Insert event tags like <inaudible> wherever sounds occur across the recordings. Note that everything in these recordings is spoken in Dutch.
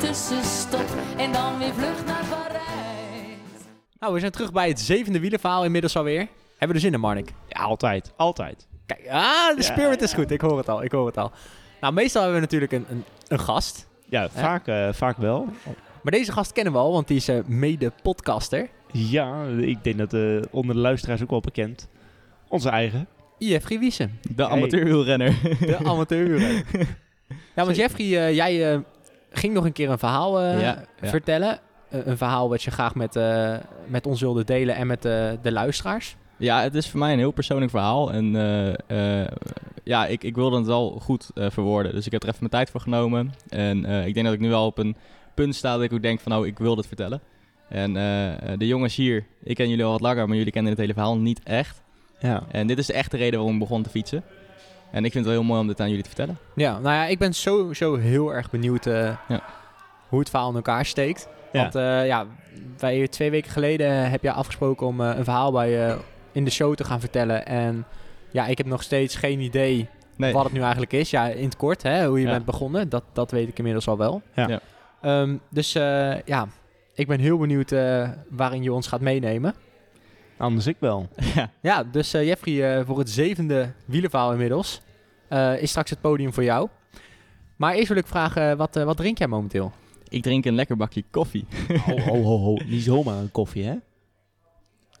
tussenstop. En dan weer vlucht naar Parijs. Nou, we zijn terug bij het zevende wielerverhaal inmiddels alweer. Hebben we er zin in, Marnik? Ja, altijd. Altijd. Kijk, ah, de spirit is goed. Ik hoor het al, ik hoor het al. Nou, meestal hebben we natuurlijk een, een, een gast. Ja, vaak, eh, vaak wel. Maar deze gast kennen we al, want die is eh, mede-podcaster. Ja, ik denk dat eh, onder de luisteraars ook wel bekend. Onze eigen. Jeffrey Wiesen, De amateurwielrenner. de amateur. <laughs> ja, want Jeffrey, eh, jij eh, ging nog een keer een verhaal eh, Ja, ja. vertellen. Eh, een verhaal wat je graag met, eh, met ons wilde delen en met eh, de luisteraars. Ja, het is voor mij een heel persoonlijk verhaal. En eh, eh, ja, ik, ik wilde het wel goed eh, verwoorden. Dus ik heb er even mijn tijd voor genomen. En eh, ik denk dat ik nu wel op een punt sta dat ik ook denk van nou, ik wil dit vertellen. En de jongens hier, ik ken jullie al wat langer, maar jullie kennen het hele verhaal niet echt. Ja. En dit is de echte reden waarom ik begon te fietsen. En ik vind het wel heel mooi om dit aan jullie te vertellen. Ja, nou ja, ik ben sowieso heel erg benieuwd eh, Ja. hoe het verhaal in elkaar steekt. Ja. Want eh, ja, wij twee weken geleden heb je afgesproken om eh, een verhaal bij je in de show te gaan vertellen. En ja, ik heb nog steeds geen idee Nee. wat het nu eigenlijk is. Ja, in het kort, hè, hoe je Ja. bent begonnen, dat, dat weet ik inmiddels al wel. Ja. Ja. Ehm, dus eh, ja, ik ben heel benieuwd eh, waarin je ons gaat meenemen. Anders ik wel. ja. <laughs> Ja, dus eh, Jeffrey, eh, voor het zevende wielerverhaal inmiddels eh, is straks het podium voor jou. Maar eerst wil ik vragen, wat, eh, wat drink jij momenteel? Ik drink een lekker bakje koffie. Ho, ho, ho, ho. Niet zomaar een koffie, hè?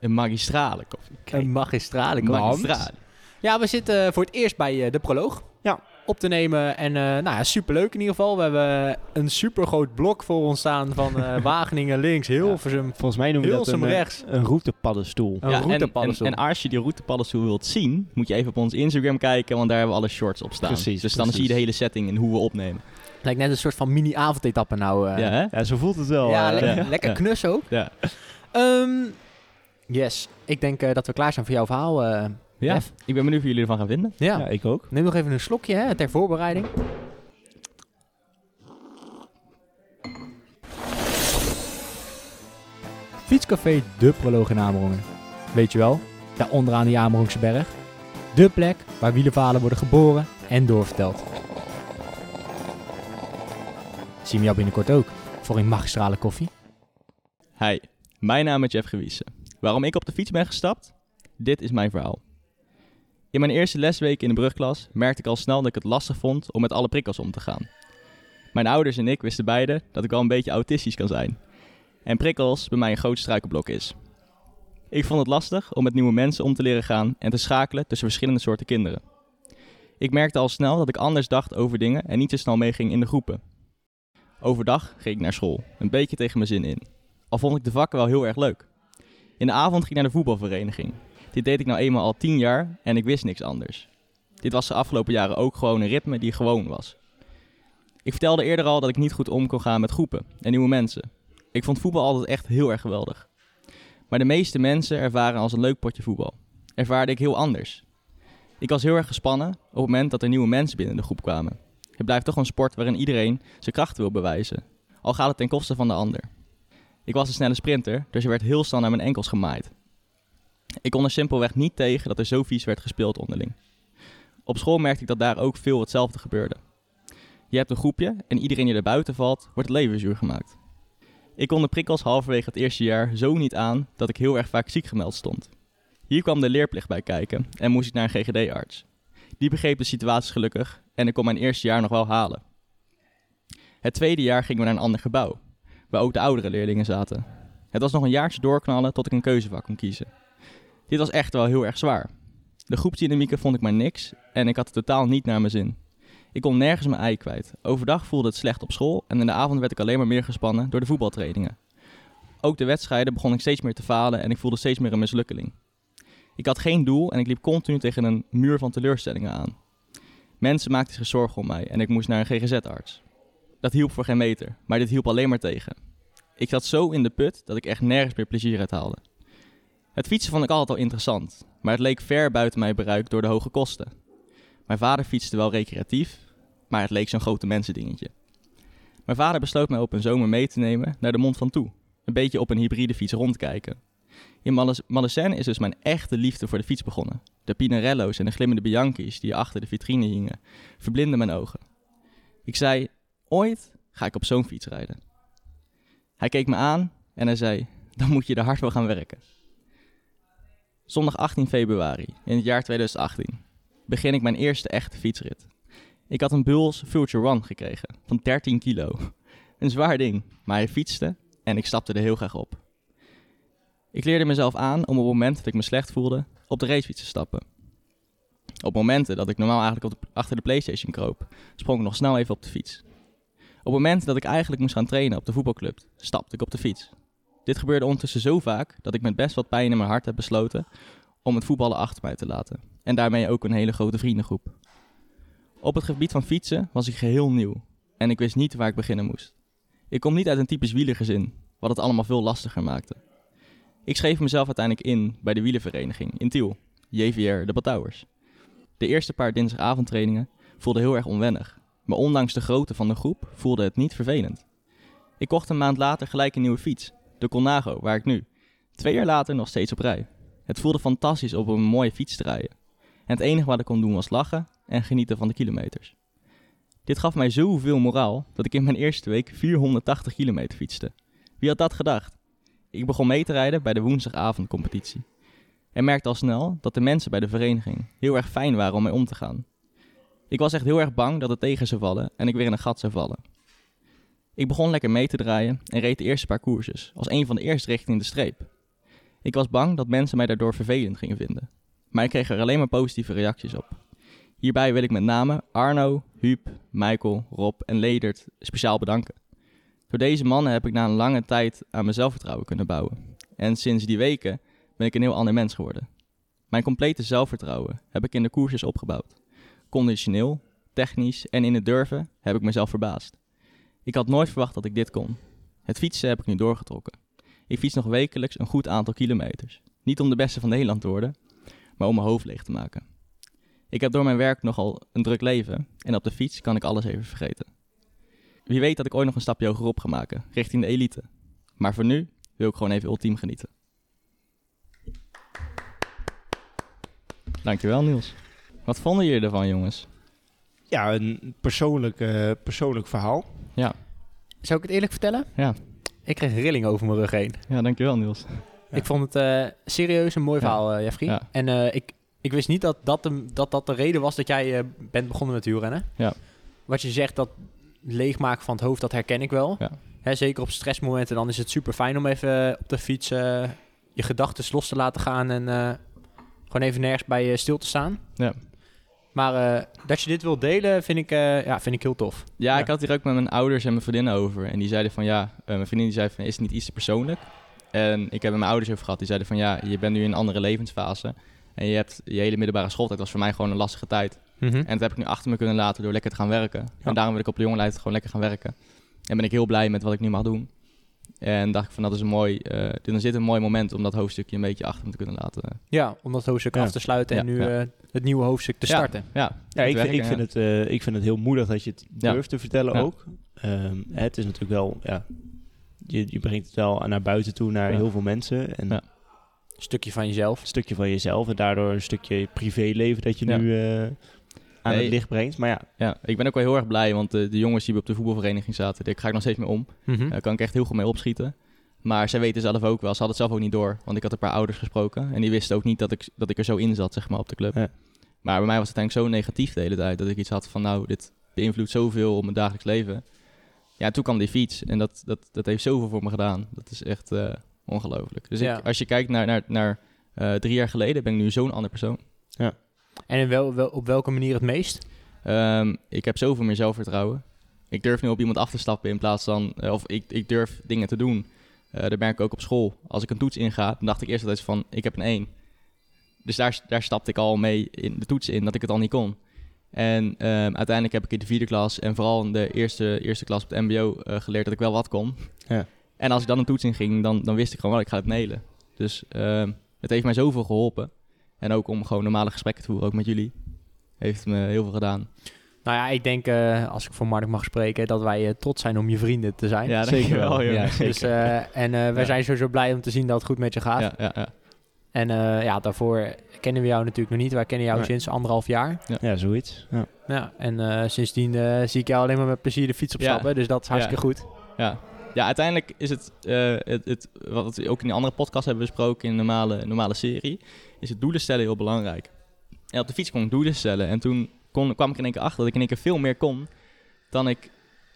Een magistrale koffie. Een magistrale koffie. Magistrale. Ja, we zitten voor het eerst bij eh, de proloog. Ja. Op te nemen. En eh nou ja, superleuk in ieder geval. We hebben een supergroot blok voor ons staan van eh, <laughs> Wageningen links, Hilversum, Volgens mij noemen we dat een, eh, rechts. een routepaddenstoel. Een Ja, en, en, als je die routepaddenstoel wilt zien, moet je even op ons Instagram kijken, want daar hebben we alle shorts op staan. Precies, dus dan precies. zie je de hele setting en hoe we opnemen. Lijkt net een soort van mini-avondetappe nou. eh. ja, hè? Ja, zo voelt het wel. Ja, lekker, ja. lekker Ja. knus ook. Ja. Ehm, yes, ik denk eh, dat we klaar zijn voor jouw verhaal. Ja. Ik ben benieuwd hoe jullie ervan gaan vinden. ja. ja, ik ook. Neem nog even een slokje hè, ter voorbereiding. Fietscafé De Proloog in Amerongen. Weet je wel, daar onderaan die Amerongse berg. De plek waar wielerverhalen worden geboren en doorverteld. Zien we jou binnenkort ook voor een magistrale koffie. Hi, mijn naam is Jeff Gewiessen. Waarom ik op de fiets ben gestapt? Dit is mijn verhaal. In mijn eerste lesweek in de brugklas merkte ik al snel dat ik het lastig vond om met alle prikkels om te gaan. Mijn ouders en ik wisten beide dat ik wel een beetje autistisch kan zijn. En prikkels bij mij een groot struikelblok is. Ik vond het lastig om met nieuwe mensen om te leren gaan en te schakelen tussen verschillende soorten kinderen. Ik merkte al snel dat ik anders dacht over dingen en niet zo snel meeging in de groepen. Overdag ging ik naar school, een beetje tegen mijn zin in. Al vond ik de vakken wel heel erg leuk. In de avond ging ik naar de voetbalvereniging. Dit deed ik nou eenmaal al tien jaar en ik wist niks anders. Dit was de afgelopen jaren ook gewoon een ritme die gewoon was. Ik vertelde eerder al dat ik niet goed om kon gaan met groepen en nieuwe mensen. Ik vond voetbal altijd echt heel erg geweldig. Maar de meeste mensen ervaren als een leuk potje voetbal. Ervaarde ik heel anders. Ik was heel erg gespannen op het moment dat er nieuwe mensen binnen de groep kwamen. Het blijft toch een sport waarin iedereen zijn kracht wil bewijzen. Al gaat het ten koste van de ander. Ik was een snelle sprinter, dus er werd heel snel naar mijn enkels gemaaid. Ik kon er simpelweg niet tegen dat er zo vies werd gespeeld onderling. Op school merkte ik dat daar ook veel hetzelfde gebeurde. Je hebt een groepje en iedereen die er buiten valt, wordt het gemaakt. Ik kon de prikkels halverwege het eerste jaar zo niet aan dat ik heel erg vaak ziek gemeld stond. Hier kwam de leerplicht bij kijken en moest ik naar een GGD-arts. Die begreep de situatie gelukkig en ik kon mijn eerste jaar nog wel halen. Het tweede jaar gingen we naar een ander gebouw, waar ook de oudere leerlingen zaten. Het was nog een jaartje doorknallen tot ik een keuzevak kon kiezen. Dit was echt wel heel erg zwaar. De groepsdynamieken vond ik maar niks en ik had het totaal niet naar mijn zin. Ik kon nergens mijn ei kwijt. Overdag voelde het slecht op school en in de avond werd ik alleen maar meer gespannen door de voetbaltrainingen. Ook de wedstrijden begon ik steeds meer te falen en ik voelde steeds meer een mislukkeling. Ik had geen doel en ik liep continu tegen een muur van teleurstellingen aan. Mensen maakten zich zorgen om mij en ik moest naar een GGZ-arts. Dat hielp voor geen meter, maar dit hielp alleen maar tegen. Ik zat zo in de put dat ik echt nergens meer plezier uit haalde. Het fietsen vond ik altijd al interessant, maar het leek ver buiten mijn bereik door de hoge kosten. Mijn vader fietste wel recreatief, maar het leek zo'n grote mensendingetje. Mijn vader besloot mij op een zomer mee te nemen naar de Mont Ventoux. Een beetje op een hybride fiets rondkijken. In Mallecène is dus mijn echte liefde voor de fiets begonnen. De Pinarello's en de glimmende Bianchi's die achter de vitrine hingen, verblinden mijn ogen. Ik zei, ooit ga ik op zo'n fiets rijden. Hij keek me aan en hij zei, dan moet je er hard voor gaan werken. Zondag 18 februari in het jaar 2018 begin ik mijn eerste echte fietsrit. Ik had een Bulls Future One gekregen van 13 kilo. <laughs> Een zwaar ding, maar hij fietste en ik stapte er heel graag op. Ik leerde mezelf aan om op het moment dat ik me slecht voelde op de racefiets te stappen. Op momenten dat ik normaal eigenlijk op de- achter de Playstation kroop, sprong ik nog snel even op de fiets. Op momenten dat ik eigenlijk moest gaan trainen op de voetbalclub, stapte ik op de fiets. Dit gebeurde ondertussen zo vaak dat ik met best wat pijn in mijn hart heb besloten om het voetballen achter mij te laten. En daarmee ook een hele grote vriendengroep. Op het gebied van fietsen was ik geheel nieuw en ik wist niet waar ik beginnen moest. Ik kom niet uit een typisch wielergezin, wat het allemaal veel lastiger maakte. Ik schreef mezelf uiteindelijk in bij de wielervereniging in Tiel, JVR de Batouwers. De eerste paar dinsdagavondtrainingen voelden heel erg onwennig, maar ondanks de grootte van de groep voelde het niet vervelend. Ik kocht een maand later gelijk een nieuwe fiets, de Colnago, waar ik nu, twee jaar later, nog steeds op rij. Het voelde fantastisch op een mooie fiets te rijden. En het enige wat ik kon doen was lachen en genieten van de kilometers. Dit gaf mij zoveel moraal dat ik in mijn eerste week 480 kilometer fietste. Wie had dat gedacht? Ik begon mee te rijden bij de woensdagavondcompetitie. En merkte al snel dat de mensen bij de vereniging heel erg fijn waren om mee om te gaan. Ik was echt heel erg bang dat het tegen zou vallen en ik weer in een gat zou vallen. Ik begon lekker mee te draaien en reed de eerste paar koersjes, als een van de eerste richting de streep. Ik was bang dat mensen mij daardoor vervelend gingen vinden. Maar ik kreeg er alleen maar positieve reacties op. Hierbij wil ik met name Arno, Huub, Michael, Rob en Ledert speciaal bedanken. Door deze mannen heb ik na een lange tijd aan mijn zelfvertrouwen kunnen bouwen. En sinds die weken ben ik een heel ander mens geworden. Mijn complete zelfvertrouwen heb ik in de koersjes opgebouwd. Conditioneel, technisch en in het durven heb ik mezelf verbaasd. Ik had nooit verwacht dat ik dit kon. Het fietsen heb ik nu doorgetrokken. Ik fiets nog wekelijks een goed aantal kilometers. Niet om de beste van Nederland te worden, maar om mijn hoofd leeg te maken. Ik heb door mijn werk nogal een druk leven en op de fiets kan ik alles even vergeten. Wie weet dat ik ooit nog een stapje hogerop ga maken, richting de elite. Maar voor nu wil ik gewoon even ultiem genieten. Dankjewel Niels. Wat vonden jullie ervan jongens? Ja, een persoonlijk, eh, persoonlijk verhaal. Zou ik het eerlijk vertellen? Ja. Ik kreeg een rilling over mijn rug heen. Ja, dankjewel Niels. Ik vond het eh, serieus een mooi Ja. verhaal, eh Jeffrey. Ja. En eh, ik, ik wist niet dat dat, de, dat dat de reden was dat jij eh, bent begonnen met wielrennen. Ja. Wat je zegt, dat leegmaken van het hoofd, dat herken ik wel. Ja. Hè, zeker op stressmomenten, dan is het super fijn om even op de fiets je gedachten los te laten gaan en eh, gewoon even nergens bij je stil te staan. Ja. Maar eh, dat je dit wilt delen, vind ik, eh, ja, vind ik heel tof. Ja, Ja. ik had hier ook met mijn ouders en mijn vriendinnen over. En die zeiden van ja, eh, mijn vriendin die zei van is het niet iets te persoonlijk? En ik heb het met mijn ouders over gehad. Die zeiden van ja, je bent nu in een andere levensfase. En je hebt je hele middelbare schooltijd was voor mij gewoon een lastige tijd. En dat heb ik nu achter me kunnen laten door lekker te gaan werken. En daarom wil ik op de jonge leeftijd gewoon lekker gaan werken. En ben ik heel blij met wat ik nu mag doen. En dacht ik van dat is een mooi, eh dan zit een mooi moment om dat hoofdstukje een beetje achter me te kunnen laten. Ja, om dat hoofdstuk Ja. af te sluiten en Ja, nu ja. eh, het nieuwe hoofdstuk te starten. Ja, Ja, ik, vind, ik, vind het, eh, ik vind het heel moedig dat je het Ja. durft te vertellen Ja. ook. Ehm, het is natuurlijk wel, ja, je, je brengt het wel naar buiten toe, naar Ja. heel veel mensen. En Ja. Een stukje van jezelf. een stukje van jezelf en daardoor een stukje privéleven dat je Ja. nu eh, aan Nee. het licht brengt. Maar ja, Ja, ik ben ook wel heel erg blij, want de, de jongens die op de voetbalvereniging zaten, daar ga ik nog steeds mee om. Mhm. Daar kan ik echt heel goed mee opschieten. Maar zij weten zelf ook wel, ze hadden het zelf ook niet door. Want ik had een paar ouders gesproken en die wisten ook niet dat ik, dat ik er zo in zat, zeg maar, op de club. Ja. Maar bij mij was het eigenlijk zo negatief de hele tijd, dat ik iets had van, nou, dit beïnvloedt zoveel op mijn dagelijks leven. Ja, toen kwam die fiets en dat, dat, dat heeft zoveel voor me gedaan. Dat is echt eh, ongelooflijk. Dus Ja. ik, als je kijkt naar, naar, naar eh, drie jaar geleden, ben ik nu zo'n ander persoon. En in wel, wel, op welke manier het meest? Ehm, ik heb zoveel meer zelfvertrouwen. Ik durf nu op iemand af te stappen in plaats van... eh, of ik, ik durf dingen te doen. Eh dat merk ik ook op school. Als ik een toets inga, dan dacht ik eerst altijd van... Ik heb een 1. Dus daar, daar stapte ik al mee in de toets in, dat ik het al niet kon. En ehm, uiteindelijk heb ik in de vierde klas en vooral in de eerste, eerste klas op het mbo eh, geleerd dat ik wel wat kon. Ja. En als ik dan een toets in ging, dan, dan wist ik gewoon wel, ik ga het nailen. Dus ehm, het heeft mij zoveel geholpen. En ook om gewoon normale gesprekken te voeren, ook met jullie. Heeft me heel veel gedaan. Nou ja, ik denk, eh, als ik voor Mark mag spreken, dat wij eh, trots zijn om je vrienden te zijn. Ja, Zeker <laughs> wel. Ja, zeker. Dus, eh, en eh, wij Ja. zijn sowieso blij om te zien dat het goed met je gaat. Ja, ja, ja. En eh, ja, daarvoor kennen we jou natuurlijk nog niet. Wij kennen jou Nee. sinds anderhalf jaar. Ja, zoiets. Ja. Ja, en eh, sindsdien zie ik jou alleen maar met plezier de fiets opstappen. Dus dat is hartstikke goed. Ja. ja, uiteindelijk is het, eh, het, het, wat we ook in de andere podcast hebben besproken in een normale, normale serie, is het doelen stellen heel belangrijk. En op de fiets kon ik doelen stellen en toen kon, kwam ik in één keer achter dat ik in één keer veel meer kon dan ik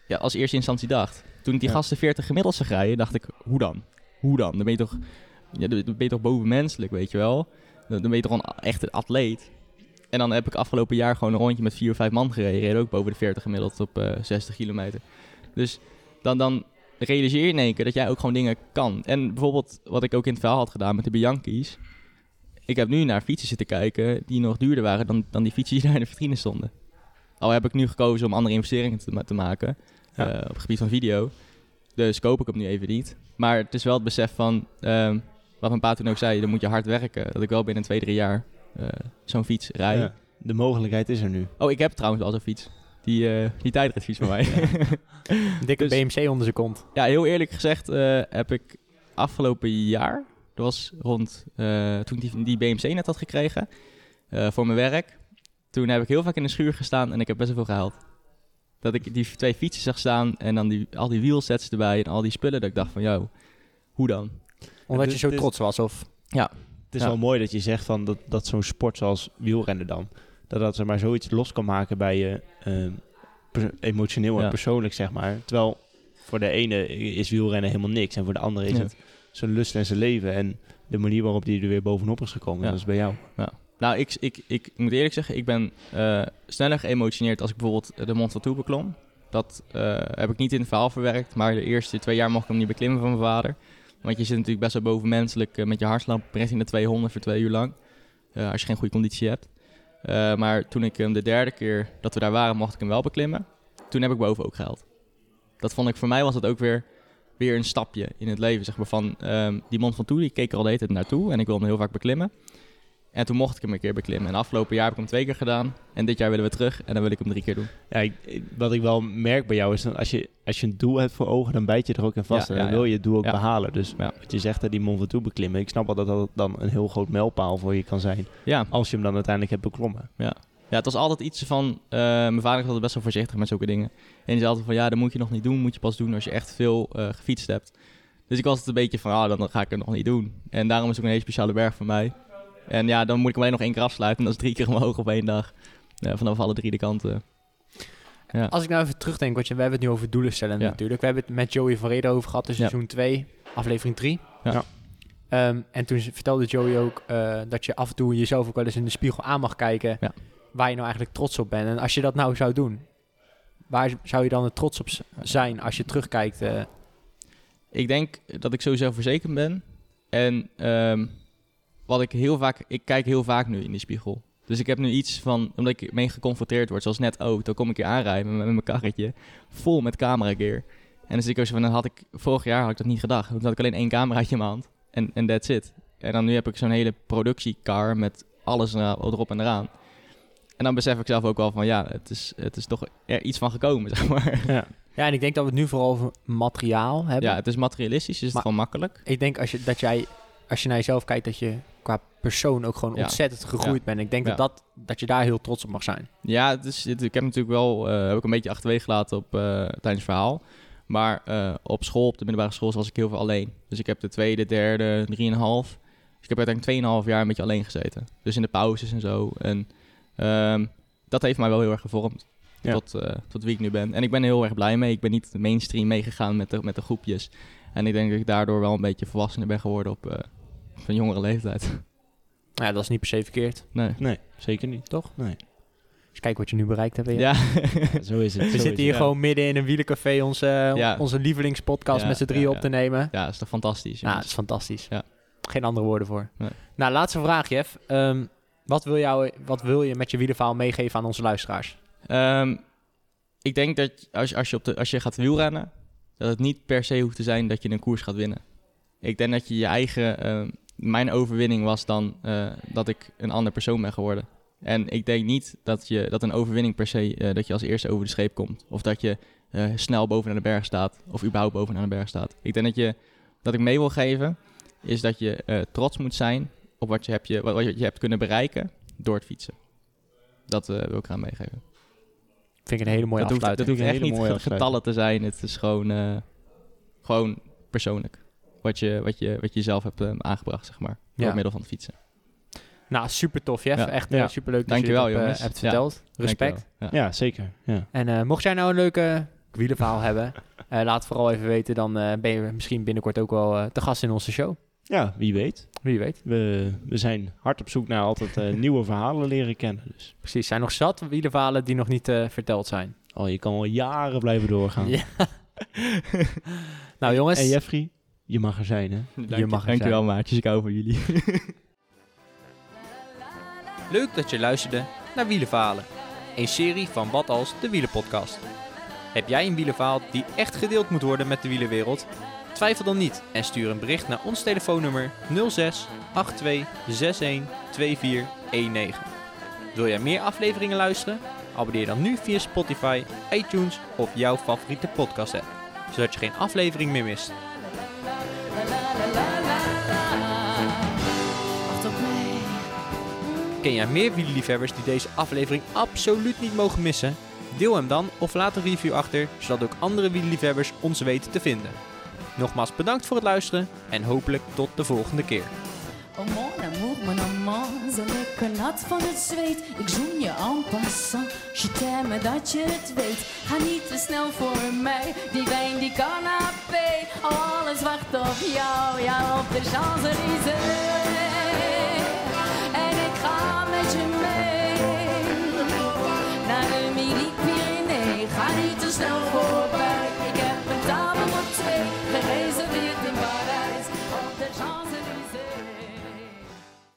ja, als eerste instantie dacht. Toen ik die Ja. gasten 40 gemiddeld zag rijden, dacht ik, hoe dan? Hoe dan? Dan ben je toch, ja, dan ben je toch bovenmenselijk, weet je wel? Dan ben je toch gewoon echt een atleet. En dan heb ik afgelopen jaar gewoon een rondje met vier of vijf man gereden. Reden ook boven de 40 gemiddeld op eh 60 kilometer. Dus dan, dan realiseer je in één keer dat jij ook gewoon dingen kan. En bijvoorbeeld wat ik ook in het verhaal had gedaan met de Bianchi's. Ik heb nu naar fietsen zitten kijken die nog duurder waren dan, dan die fietsen die daar in de vitrine stonden. Al heb ik nu gekozen om andere investeringen te, te maken Ja. eh, op het gebied van video. Dus koop ik hem nu even niet. Maar het is wel het besef van, ehm, wat mijn pa toen ook zei, dan moet je hard werken. Dat ik wel binnen twee, drie jaar eh, zo'n fiets rijd. Ja. De mogelijkheid is er nu. Oh, ik heb trouwens wel zo'n fiets. Die, eh die tijdritfiets van mij. Een <laughs> dikke Dus- BMC onder zijn kont. Ja, heel eerlijk gezegd eh, heb ik afgelopen jaar, dat was rond eh, toen ik die, die BMC net had gekregen eh, voor mijn werk. Toen heb ik heel vaak in de schuur gestaan en ik heb best wel veel gehaald. Dat ik die twee fietsen zag staan en dan die, al die wheelsets erbij en al die spullen. Dat ik dacht van, yo, hoe dan? Omdat je zo trots was. Of... Het is Ja. wel mooi dat je zegt van dat, dat zo'n sport zoals wielrennen dan, dat dat maar zoiets los kan maken bij je eh, emotioneel en Ja. persoonlijk zeg maar. Terwijl voor de ene is wielrennen helemaal niks en voor de andere is Ja. het zijn lust en zijn leven en de manier waarop die er weer bovenop is gekomen. Ja. Dat is bij jou. Nou, ik, ik, ik moet eerlijk zeggen, ik ben eh, sneller geëmotioneerd als ik bijvoorbeeld de Mont Ventoux beklom. Dat eh, heb ik niet in het verhaal verwerkt, maar de eerste twee jaar mocht ik hem niet beklimmen van mijn vader. Want je zit natuurlijk best wel bovenmenselijk eh, met je hartslag richting de 200 voor twee uur lang. als je geen goede conditie hebt. Maar toen ik hem de derde keer dat we daar waren, mocht ik hem wel beklimmen. Toen heb ik boven ook gehaald. Dat vond ik, voor mij was het ook weer, weer een stapje in het leven. Zeg maar van, ehm, die Mont Ventoux, die keek er al de hele tijd naartoe en ik wilde hem heel vaak beklimmen. En toen mocht ik hem een keer beklimmen. En afgelopen jaar heb ik hem twee keer gedaan. En dit jaar willen we terug. En dan wil ik hem drie keer doen. Ja, ik- wat ik wel merk bij jou is dat als je, als je een doel hebt voor ogen, dan bijt je er ook in vast. Ja, en dan ja, wil je het doel ook behalen. Dus Ja. wat je zegt, dat die Mont Ventoux beklimmen. Ik snap wel dat dat dan een heel groot mijlpaal voor je kan zijn. Ja, Als je hem dan uiteindelijk hebt beklommen. ja het was altijd iets van... eh, mijn vader was altijd best wel voorzichtig met zulke dingen. En die zei altijd van... Ja, dat moet je nog niet doen. Moet je pas doen als je echt veel eh, gefietst hebt. Dus ik was het een beetje van... Ah, dan ga ik het nog niet doen. En daarom is het ook een hele speciale berg voor mij. En ja, dan moet ik hem alleen nog één keer afsluiten. En dat is drie keer omhoog op één dag. Ja, vanaf alle drie de kanten. Ja. Als ik nou even terugdenk, want je, we hebben het nu over doelen stellen Ja. natuurlijk. We hebben het met Joey van Reden over gehad in Ja. seizoen 2, aflevering 3. Ja. Ja. Ehm, en toen vertelde Joey ook eh, dat je af en toe jezelf ook wel eens in de spiegel aan mag kijken Ja. Waar je nou eigenlijk trots op bent. En als je dat nou zou doen, waar zou je dan trots op zijn als je terugkijkt? eh? Ik denk dat ik sowieso verzekerd ben. En ehm, wat ik heel vaak, ik kijk heel vaak nu in de spiegel. Dus ik heb nu iets van, omdat ik mee geconfronteerd word, zoals net ook, dan kom ik hier aanrijden met, mijn karretje, vol met camera gear. En dan zit ik ook zo van, dan had ik, vorig jaar had ik dat niet gedacht. Toen had ik alleen één cameraatje in mijn hand en that's it. En dan nu heb ik zo'n hele productiecar met alles er- erop en eraan. En dan besef ik zelf ook wel van, ja, het is, het is toch er iets van gekomen, <laughs> zeg maar. Ja. Ja, en ik denk dat we het nu vooral over materiaal hebben. Ja, het is materialistisch, dus het is Maar- gewoon makkelijk. Ik denk als je, dat jij, als je naar jezelf kijkt, dat je qua persoon ook gewoon Ja. ontzettend gegroeid bent. Ik denk Ja. dat, dat, dat je daar heel trots op mag zijn. Ja, het is, het- ik heb natuurlijk wel eh, heb ik een beetje achterwege gelaten op, eh, tijdens het verhaal. Maar eh, op school, op de middelbare school, was ik heel veel alleen. Dus ik heb de tweede, derde, drieënhalf. Dus ik heb uiteindelijk tweeënhalf jaar een beetje alleen gezeten. Dus in de pauzes en zo. En ehm, dat heeft mij wel heel erg gevormd. Ja. Tot, eh, tot wie ik nu ben. En ik ben er heel erg blij mee. Ik ben niet mainstream meegegaan met de, met de groepjes. En ik denk dat ik daardoor wel een beetje volwassener ben geworden op eh, van jongere leeftijd. Nou ja, dat is niet per se verkeerd. Nee. Nee, zeker niet. Toch? Nee. Dus kijk wat je nu bereikt hebt. Weer. Ja. Zo is het. We zitten hier het. gewoon midden in een wielencafé onze, Ja. onze lievelingspodcast Ja, met z'n drieën ja, op ja. te nemen. ja, dat is toch fantastisch. Nou, jongens. dat is fantastisch. Ja. Geen andere woorden voor. Nee. Nou, laatste vraag, Jeff. Ehm, Wat wil, jou, wat wil je met je wielenverhaal meegeven aan onze luisteraars? Ehm, ik denk dat als, als, je op de, als je gaat wielrennen, dat het niet per se hoeft te zijn dat je een koers gaat winnen. Ik denk dat je je eigen... ehm, mijn overwinning was dan eh, dat ik een ander persoon ben geworden. En ik denk niet dat, je, dat een overwinning per se eh, dat je als eerste over de scheep komt. Of dat je eh, snel bovenaan de berg staat. Of überhaupt bovenaan de berg staat. Ik denk dat, je, dat ik mee wil geven, is dat je trots moet zijn op wat je, hebt, je, wat je hebt kunnen bereiken door het fietsen. Dat eh, wil ik eraan meegeven. Vind ik een hele mooie dat hoeft, dat afsluiting. hoeft Een echt hele niet afsluiting. getallen te zijn. Het is gewoon, eh, gewoon persoonlijk. Wat je, wat, je, wat je zelf hebt eh, aangebracht, zeg maar. Door Ja. middel van het fietsen. Nou, super tof, Jeff. Ja. Echt Ja. super leuk dat Dankjewel, je eh, hebt Ja. verteld. Respect. Dankjewel. Ja. Ja, zeker. Ja. En eh, mocht jij nou een leuke wielenverhaal hebben, eh, laat het vooral even weten. Dan eh, ben je misschien binnenkort ook wel eh, te gast in onze show. Ja, wie weet. Wie weet. We, we zijn hard op zoek naar altijd eh, <laughs> nieuwe verhalen leren kennen. Dus Precies, zijn nog zat wielenverhalen die nog niet eh, verteld zijn. oh, je kan al jaren blijven doorgaan. Ja. nou jongens, En Jeffrey, je mag er zijn, hè? <laughs> Dank Je mag er Dankjewel, maatjes. Ik hou van jullie. leuk dat je luisterde naar Wielenverhalen. Een serie van Wat Als, de Wielenpodcast. Heb jij een wielenverhaal die echt gedeeld moet worden met de wielenwereld? Twijfel dan niet en stuur een bericht naar ons telefoonnummer 06 82 61 2419. Wil jij meer afleveringen luisteren? Abonneer dan nu via Spotify, iTunes of jouw favoriete podcast app, zodat je geen aflevering meer mist. Ken jij meer wielerliefhebbers die deze aflevering absoluut niet mogen missen? Deel hem dan of laat een review achter, zodat ook andere wielerliefhebbers ons weten te vinden. Nogmaals bedankt voor het luisteren en hopelijk tot de volgende keer. Oh mon amour, mon amant, zo lekker nat van het zweet. Ik zoen je en passant, je t'aime dat je het weet. Ga niet te snel voor mij, die wijn die canapé. Alles wacht op jou, ja op de Champs-Élysées. myself for